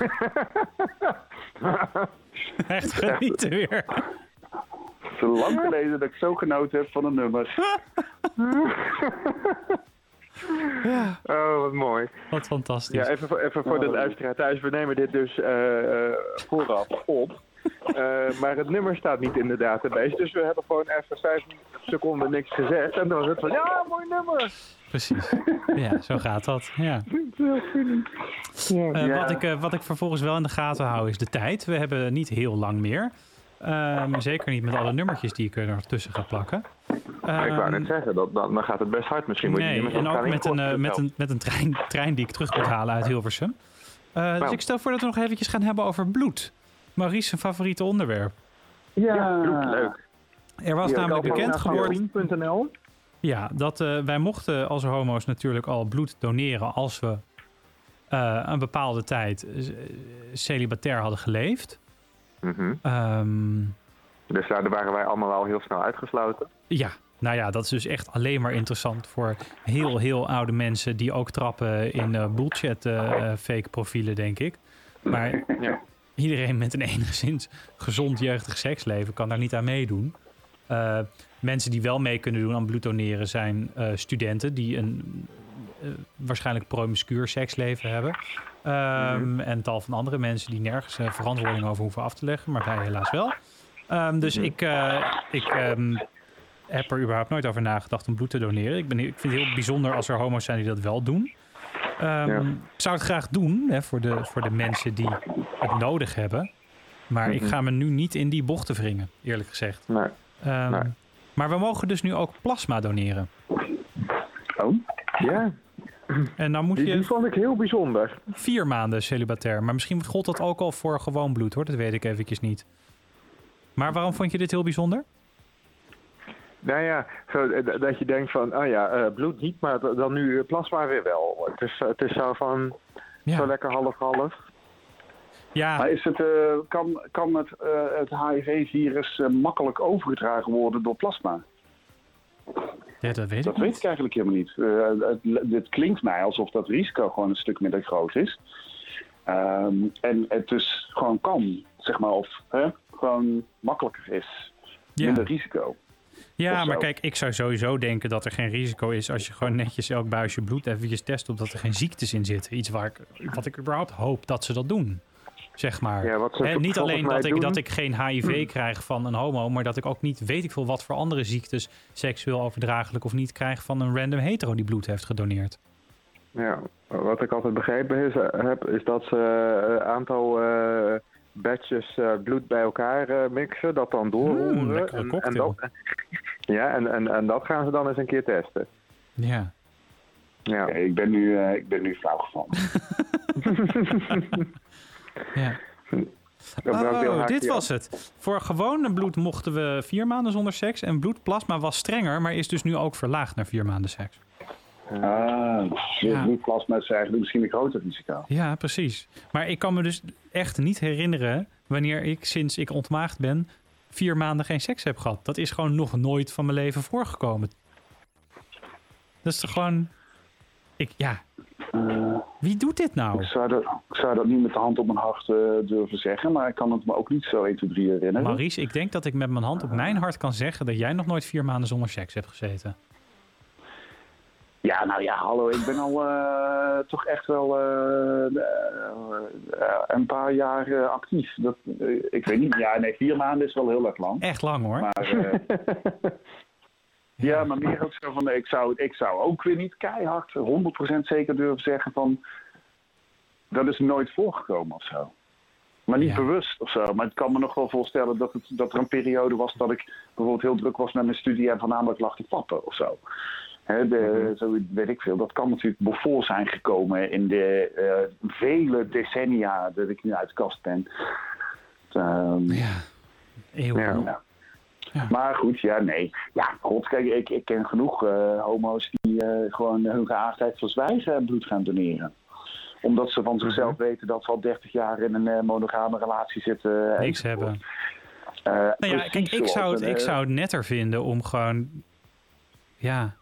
*laughs* Echt genieten weer. Het is lang geleden dat ik zo genoten heb van een nummer. *laughs* Oh, wat mooi. Wat fantastisch. Ja, even, voor- even voor de luisteraar thuis. We nemen dit dus eh, eh, vooraf op. Eh, maar het nummer staat niet in de database. Dus we hebben gewoon even vijf seconden niks gezegd. En dan was het van, ja, mooi nummer. Precies. *laughs* Ja, zo gaat dat. Ja. Eh, wat, ik, eh, wat ik vervolgens wel in de gaten hou is de tijd. We hebben niet heel lang meer. Ehm, zeker niet met alle nummertjes die ik er nog tussen ga plakken. Maar ik wou Ehm, net zeggen, dat, dan, dan gaat het best hard. Misschien moet je Nee, nummers en ook met een, met een, met een trein, trein die ik terug moet halen uit Hilversum. Eh, Dus Nou. ik stel voor dat we nog eventjes gaan hebben over bloed. Maurice, zijn favoriete onderwerp. Ja, leuk. Er was namelijk bekend geworden ja, dat eh, wij mochten als homo's natuurlijk al bloed doneren als we eh, een bepaalde tijd celibatair hadden geleefd. Mhm. Ehm, Dus daar waren wij allemaal al heel snel uitgesloten. ja, nou ja, dat is dus echt alleen maar interessant voor heel, heel oude mensen die ook trappen in eh, bullshit fake profielen, denk ik. Maar Ja. Iedereen met een *laughs* enigszins gezond jeugdig seksleven kan daar niet aan meedoen. Eh, mensen die wel mee kunnen doen aan bloed doneren zijn eh, studenten die een eh, waarschijnlijk promiscuur seksleven hebben. Ehm, En tal van andere mensen die nergens verantwoording over hoeven af te leggen, maar wij helaas wel. Ehm, dus ik, eh, ik ehm, heb er überhaupt nooit over nagedacht om bloed te doneren. Ik, ben, ik vind het heel bijzonder als er homo's zijn die dat wel doen. Ehm, Ja. Ik zou het graag doen hè, voor, de, voor de mensen die het nodig hebben. Maar ik Mhm. ga me nu niet in die bochten wringen, eerlijk gezegd. Nee. Ehm, Nee. Maar we mogen dus nu ook plasma doneren. Oh? Ja, En dan moet die, die je vond ik heel bijzonder. vier maanden celibatair. Maar misschien gold dat ook al voor gewoon bloed, hoor. Dat weet ik eventjes niet. Maar waarom vond je dit heel bijzonder? Nou ja, zo, eh, dat je denkt van, oh ja, eh, bloed niet, maar dan nu plasma weer wel. Het is, het is zo van, Ja. zo lekker half-half. Ja, Maar is het, eh, kan, kan het, eh, het HIV-virus eh, makkelijk overgedragen worden door plasma? ja, dat weet Dat ik weet niet. ik eigenlijk helemaal niet. Eh, het, het klinkt mij alsof dat risico gewoon een stuk minder groot is. Ehm, en het dus gewoon kan, zeg maar, of hè, gewoon makkelijker is. Ja. Minder risico. Ja, maar kijk, ik zou sowieso denken dat er geen risico is als je gewoon netjes elk buisje bloed eventjes test op dat er geen ziektes in zitten. Iets waar ik, wat ik überhaupt hoop dat ze dat doen. Zeg maar. Ja, wat ze Hè, niet alleen dat ik, dat ik geen HIV krijg van een homo, maar dat ik ook niet weet ik veel wat voor andere ziektes seksueel overdraaglijk of niet krijg van een random hetero die bloed heeft gedoneerd. Ja, wat ik altijd begrepen is, eh, heb, is dat ze een aantal eh, batches eh, bloed bij elkaar eh, mixen, dat dan doorroeren. Mm, lekkere en, en dat, *laughs* ja, en, en, en dat gaan ze dan eens een keer testen. Ja. Ja. Ik, ben nu, eh, ik ben nu flauw gevallen. *laughs* ja. Oh, dit was het. Voor gewone bloed mochten we vier maanden zonder seks. En bloedplasma was strenger, maar is dus nu ook verlaagd naar vier maanden seks. Ah, Ja. bloedplasma is eigenlijk misschien een groter risico. Ja, precies. Maar ik kan me dus echt niet herinneren wanneer ik sinds ik ontmaagd ben vier maanden geen seks heb gehad. Dat is gewoon nog nooit van mijn leven voorgekomen. Dat is toch gewoon. Ik, ja. Eh, Wie doet dit nou? ik, zou dat, ik zou dat niet met de hand op mijn hart eh, durven zeggen, maar ik kan het me ook niet zo 1, 2, 3 herinneren. Maurice, ik denk dat ik met mijn hand op mijn hart kan zeggen dat jij nog nooit vier maanden zonder seks hebt gezeten. Ja, nou ja, hallo, ik ben al eh, toch echt wel eh, eh, een paar jaar actief. Dat, ik weet niet, ja, nee, vier maanden is wel heel erg lang. Echt lang hoor. Maar, *laughs* ja, maar meer ook zo van, ik zou, ik zou ook weer niet keihard 100% zeker durven zeggen van, dat is nooit voorgekomen of zo. Maar niet Ja. bewust of zo. Maar ik kan me nog wel voorstellen dat, het, dat er een periode was dat ik bijvoorbeeld heel druk was met mijn studie en voornamelijk lag te pappen of zo. Hè, de, zo weet ik veel. Dat kan natuurlijk voor zijn gekomen in de eh, vele decennia dat ik nu uit de kast ben. Ehm, Ja. Eeuwen. Ja. ja. Maar goed, ja, nee. Ja, god, kijk, ik, ik ken genoeg eh, homo's die eh, gewoon hun geaardheid verzwijgen en bloed gaan doneren. Omdat ze van zichzelf weten dat ze al 30 jaar in een eh, monogame relatie zitten. Niks hebben. Eh, Nou ja, kijk, ik zoals zou, het, ik zou het netter vinden om gewoon ja,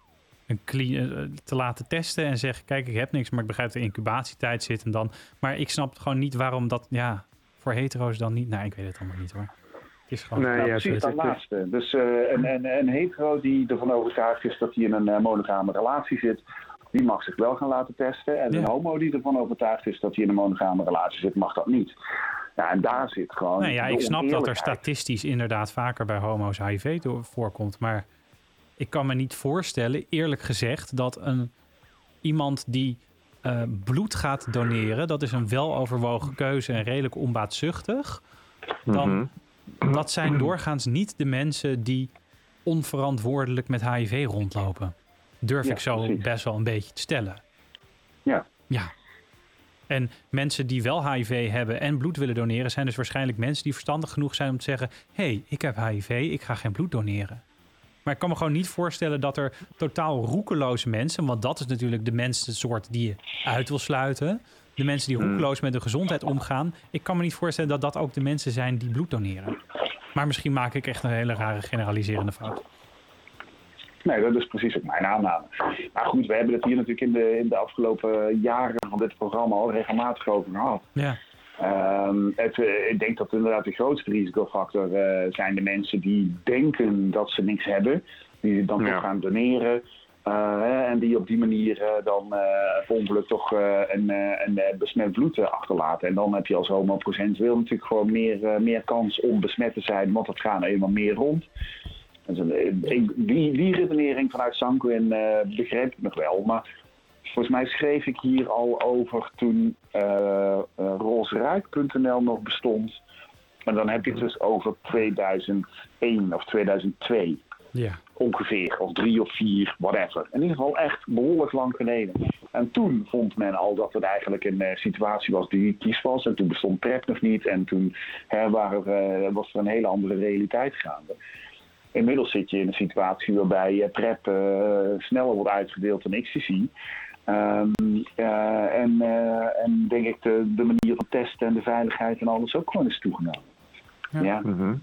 een clean, eh, te laten testen en zeggen: Kijk, ik heb niks, maar ik begrijp de incubatietijd zit en dan. Maar ik snap gewoon niet waarom dat ja, voor hetero's dan niet. Nou, ik weet het allemaal niet hoor. Het is gewoon. Nee, Nou, ja, precies dat laatste. Dus eh, een, een, een hetero die ervan overtuigd is dat hij in een eh, monogame relatie zit, die mag zich wel gaan laten testen. En Ja. een homo die ervan overtuigd is dat hij in een monogame relatie zit, mag dat niet. Ja, en daar zit gewoon. Nou ja, ik snap dat er statistisch inderdaad vaker bij homo's HIV voorkomt. Maar ik kan me niet voorstellen, eerlijk gezegd, dat een, iemand die eh, bloed gaat doneren, dat is een weloverwogen keuze en redelijk onbaatzuchtig. Dan, dat zijn doorgaans niet de mensen die onverantwoordelijk met HIV rondlopen. Durf Ja, ik zo precies. best wel een beetje te stellen. Ja. Ja. En mensen die wel HIV hebben en bloed willen doneren, zijn dus waarschijnlijk mensen die verstandig genoeg zijn om te zeggen: hé, hey, ik heb HIV, ik ga geen bloed doneren. Maar ik kan me gewoon niet voorstellen dat er totaal roekeloze mensen, want dat is natuurlijk de mensensoort die je uit wil sluiten. De mensen die roekeloos met hun gezondheid omgaan. Ik kan me niet voorstellen dat dat ook de mensen zijn die bloed doneren. Maar misschien maak ik echt een hele rare generaliserende fout. Nee, dat is precies ook mijn aanname. Maar goed, we hebben het hier natuurlijk in de, in de afgelopen jaren van dit programma al regelmatig over gehad. Ja, Ehm, het, eh, ik denk dat inderdaad de grootste risicofactor eh, zijn de mensen die denken dat ze niks hebben. Die dan Ja. toch gaan doneren. eh, en die op die manier dan ongeluk toch een, een besmet bloed achterlaten. En dan heb je als homo procentueel natuurlijk gewoon meer, meer kans om besmet te zijn. Want het gaat nou eenmaal meer rond. Dus, ik- die, die redenering vanuit Sanquin eh begrijp ik nog wel. Maar volgens mij schreef ik hier al over toen eh eh, roosruik.nl nog bestond. Maar dan heb je het dus over 2001 of 2002 ja. ongeveer. Of drie of vier, whatever. In ieder geval echt behoorlijk lang geleden. En toen vond men al dat het eigenlijk een eh, situatie was die kies was. En toen bestond PrEP nog niet. En toen hè, waren, was er een hele andere realiteit gaande. Inmiddels zit je in een situatie waarbij PrEP sneller wordt uitgedeeld dan ecstasy. Ehm, eh, en, eh, en denk ik de, de manier van testen en de veiligheid en alles ook gewoon is toegenomen. Ja. Ja. Mhm.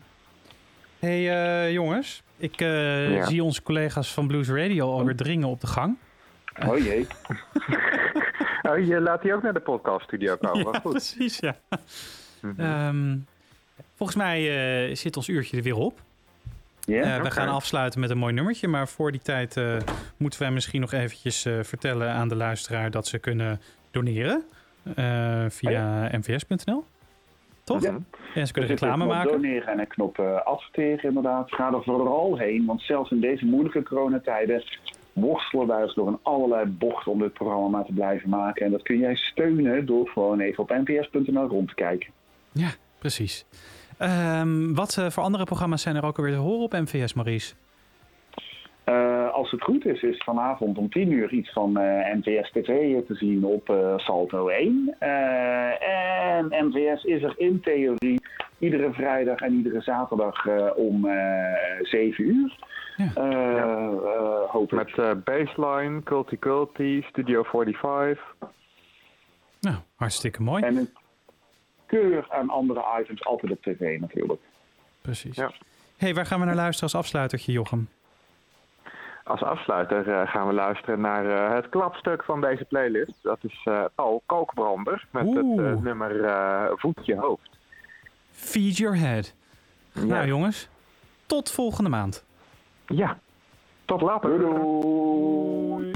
hey, eh, jongens. Ik eh, Ja. zie onze collega's van Blues Radio alweer dringen op de gang. Oh jee. *laughs* Oh, je laat die ook naar de podcaststudio komen. ja, goed. precies, ja. Mhm. Ehm, volgens mij eh, zit ons uurtje er weer op. Eh, we gaan afsluiten met een mooi nummertje. Maar voor die tijd eh, moeten wij misschien nog eventjes eh, vertellen aan de luisteraar dat ze kunnen doneren via mvs.nl. Toch? Ja. En ze kunnen zit reclame maken. doneren en een knop adverteren inderdaad. Ga er vooral heen, want zelfs in deze moeilijke coronatijden worstelen wij door een allerlei bochten om dit programma maar te blijven maken. En dat kun jij steunen door gewoon even op nps.nl rond te kijken. Ja, precies. Ehm, wat eh, voor andere programma's zijn er ook alweer te horen op MVS, Maurice? Eh, als het goed is, is vanavond om 10 uur iets van eh NVS TV te zien op Salto 1. Eh, en NVS is er in theorie iedere vrijdag en iedere zaterdag eh, om eh 7 uur. Ja. Eh, eh. Met eh, Baseline, Culty, Studio 45. Nou, hartstikke mooi. En keur aan andere items altijd op tv natuurlijk. Precies. Ja. hey, waar gaan we naar luisteren als afsluitertje, Jochem? Als afsluiter eh, gaan we luisteren naar eh, het klapstuk van deze playlist. Dat is eh Paul Kookbrander met het Oeh. eh, nummer eh, Voet je hoofd. Feed your head. Nou, jongens, tot volgende maand. Ja, tot later. Doei doei!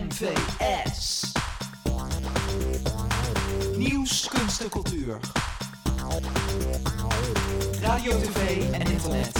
MVS. Nieuws, kunst en cultuur. Radio, tv en internet.